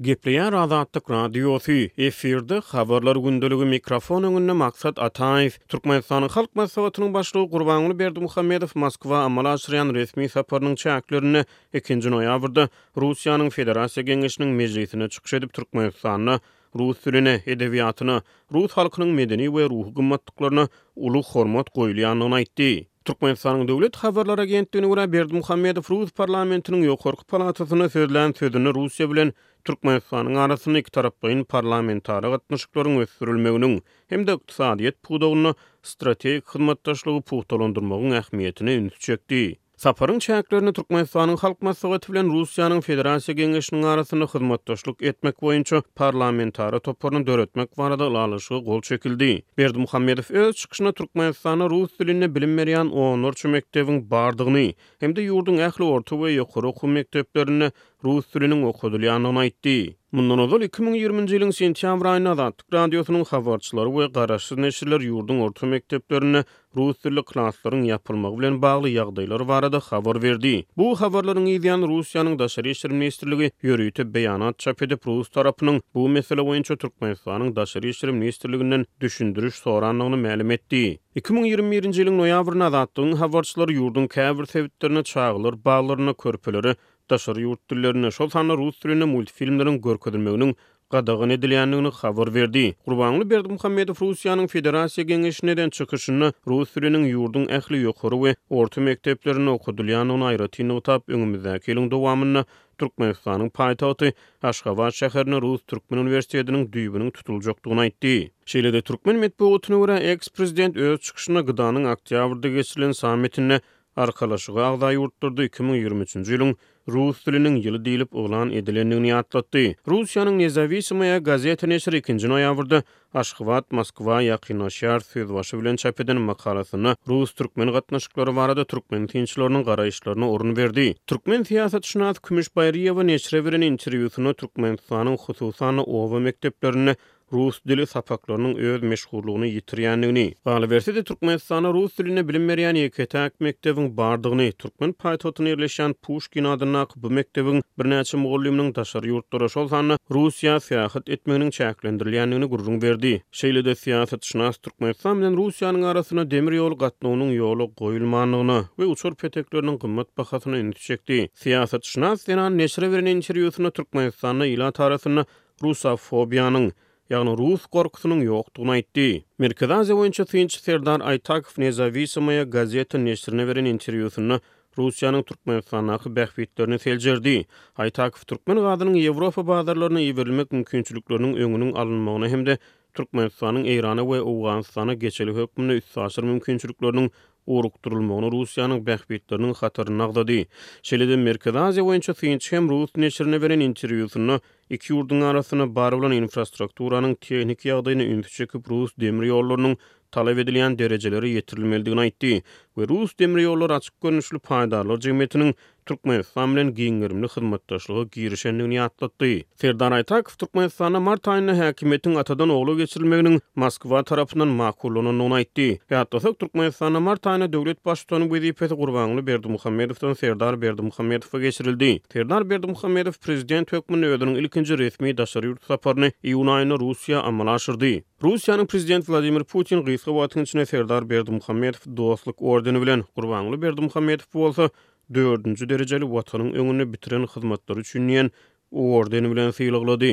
Gepleýär Azatlyk Radiosy, efirde Habarlar gündeligi, mikrofon öňünde Maksat Ataýew. Türkmenistanyň Halk Maslahatynyň Başlygy Gurbanguly Berdimuhamedow Moskwa amala aşyrýan resmi saparynyň çäklerinde ikinji noýabrda Russiýanyň Federasiýa Geňeşiniň mejlisinde çykyş edip, Türkmenistanda rus diline, edebiýatyna, rus halkynyň medeni we ruhy gymmatlyklaryna uly hormat goýulýandygyny aýtdy. Türkmenistanyň döwlet habarlar agentligine görä, Berdimuhamedow rus parlamentiniň ýokarky palatasynda sözlän sözünde Russiýa bilen Türkmenistanyň arasynda ikitaraplaýyn parlamentara gatnaşyklaryň ösdürilmeginiň hem-de ykdysadyýet pudagynda strategik hyzmatdaşlygy pugtalandyrmagyň ähmiýetine ünsi çekdi. Saparyň çäklerinde Türkmenistanyň Halk Maslahaty bilen Russiýanyň Federasiýa Geňeşiniň arasynda hyzmatdaşlyk etmek boýunça parlamentara toparyny döretmek barada ylalaşyga gol çekildi. Berdimuhamedow öz çykyşynda Türkmenistanda rus dilinde bilim berýän onlarça mekdebiň bardygyny hem-de ýurduň ähli orta we ýokary okuw mekdeplerinde rus diliniň okadylýandygyny aýtdy. Mundan ozal, iki müň ýigriminji ýylyň sentýabr aýynda Azatlyk Radiosynyň habarçylary we garaşsyz neşirler ýurduň orta mekdeplerinde rus dilli klaslaryň ýapylmagy bilen bagly ýagdaýlar barada habar berdi. Bu habarlaryň yzýany Russiýanyň Daşary işler ministrligi ýörite beýanat çap edip, rus tarapynyň bu mesele boýunça Türkmenistanyň Daşary işler ministrliginden düşündiriş sorandygyny mälim etdi. Iki müň ýigrimi birinji ýylyň noýabrynda Azatlygyň habarçylary ýurduň käbir sebitlerinde çagalar baglarynda körpelere daşary ýurt dillerinde, şol sanda rus dilinde multfilmleriň görkezilmeginiň gadagan edilýändigini habar berdi. Gurbanguly Berdimuhamedow Russiýanyň Federasiýa Geňeşinde eden çykyşynda rus diliniň ýurduň ähli ýokary we orta mekdeplerinde okadylýandygyny aýratyn nygtap, öňümizdäki ýylyň dowamynda Türkmenistanyň paýtagty Aşgabat şäherinde rus-türkmen uniwersitetiniň düýbüniň tutuljakdygyny aýtdy. Şeýle-de türkmen metbugatyna görä, eks-prezident öz çykyşynda GDA-nyň oktýabrda geçirilen sammitinde Arkalaşyga agza ýurtlarda iki müň ýigrimi üçünji ýylyň Rus diliniň ýyly diýlip yglan edilendigini ýatlatdy. Russiýanyň Nezawisimaýa gazeta neşiri ikinji noýabrda Aşgabat, Moskwa ýakynlaşýar söz başy bilen çap eden makalasynda rus-türkmen gatnaşyklary barada türkmen synçylarynyň garaýyşlaryna orun berdi. Türkmen syýasatşynas Kümüş Baýryýewa neşire beren interwýusynda Türkmenistanyň, hususan-da, oba mekdeplerinde rus dili sapaklarynyň öz meşhurlygyny ýitirýändigini, galyberse-de Türkmenistanda rus dilinde bilim berýän ýeke-täk mekdebiň bardygyny, türkmen paýtagtynda ýerleşýän Puşkin adyndaky bu mekdebiň birnäçe mugallymynyň daşary ýurtlara, şol sanda Russiýa syýahat etmeginiň çäklendirilýändigini gürrüň berdi. Şeýle-de syýasatşynas Türkmenistan bilen Russiýanyň arasynda demir ýol gatnawynyň ýola goýulmandygyna we uçar petekleriniň gymmat bahasyna ünsi çekdi. Syýasatşynas zenan neşire beren interwýusynda Türkmenistanda ilat arasynda rusofobiýanyň, ýagny rus gorkusynyň ýokdugyny aýtdy. Merkezi Aziýa boýunça synçy Serdar Aýtakow Nezawisamoýa gazeta neşirine beren interwýusynda Russiýanyň Türkmenistandaky bähbitlerini seljerdi. Aýtakow türkmen gazynyň Ýewropa bazarlaryna iberilmek mümkinçilikleriniň öňüniň alynmagyna hem-de Türkmenistanyň Eýrana we Owganystana geçeli hökmünde üstaşyr mümkinçilikleriniň ugrukdyrylmagyny Russiýanyň bähbitleriniň hataryny nagzady. Şeýle-de Merkezi Aziýa boýunça synçy hem rus neşirine beren interwýusynda iki ýurduň arasynda bar bolan infrastrukturanyň tehniki ýagdaýyna ünsi çekip rus demir ýollarynyň talap edilýän derejelere ýetirilmelidigini aýtdy we rus demir ýollary açyk görnüşli paýdarlar jemgyýetiniň Türkmenistan bilen giň gerimli hyzmatdaşlyga girişendigini ýatlatdy. Serdar Aýtakow Türkmenistanda mart aýynda häkimiýetiň atadan ogla geçirilmeginiň Moskwa tarapyndan makullanandygyny aýtdy. Ýatlasak, Türkmenistanda mart aýynda döwlet Baştutany wezipesi Gurbanguly Berdimuhamedowdan Serdar Berdimuhamedowa geçirildi. Serdar Berdimuhamedow prezident hökmünde özüniň ilkinji resmi daşary ýurt saparyny iýun aýynda Russiýa amala aşyrdy. Russiýanyň prezidenti Wladimir Putin gysga wagtyň içinde Serdar Berdimuhamedow Dostluk ordeni bilen, Gurbanguly Berdimuhamedowy bolsa dördünji derejeli Watanyň öňünde bitiren hyzmatlary üçin diýen ordeni bilen sylaglady.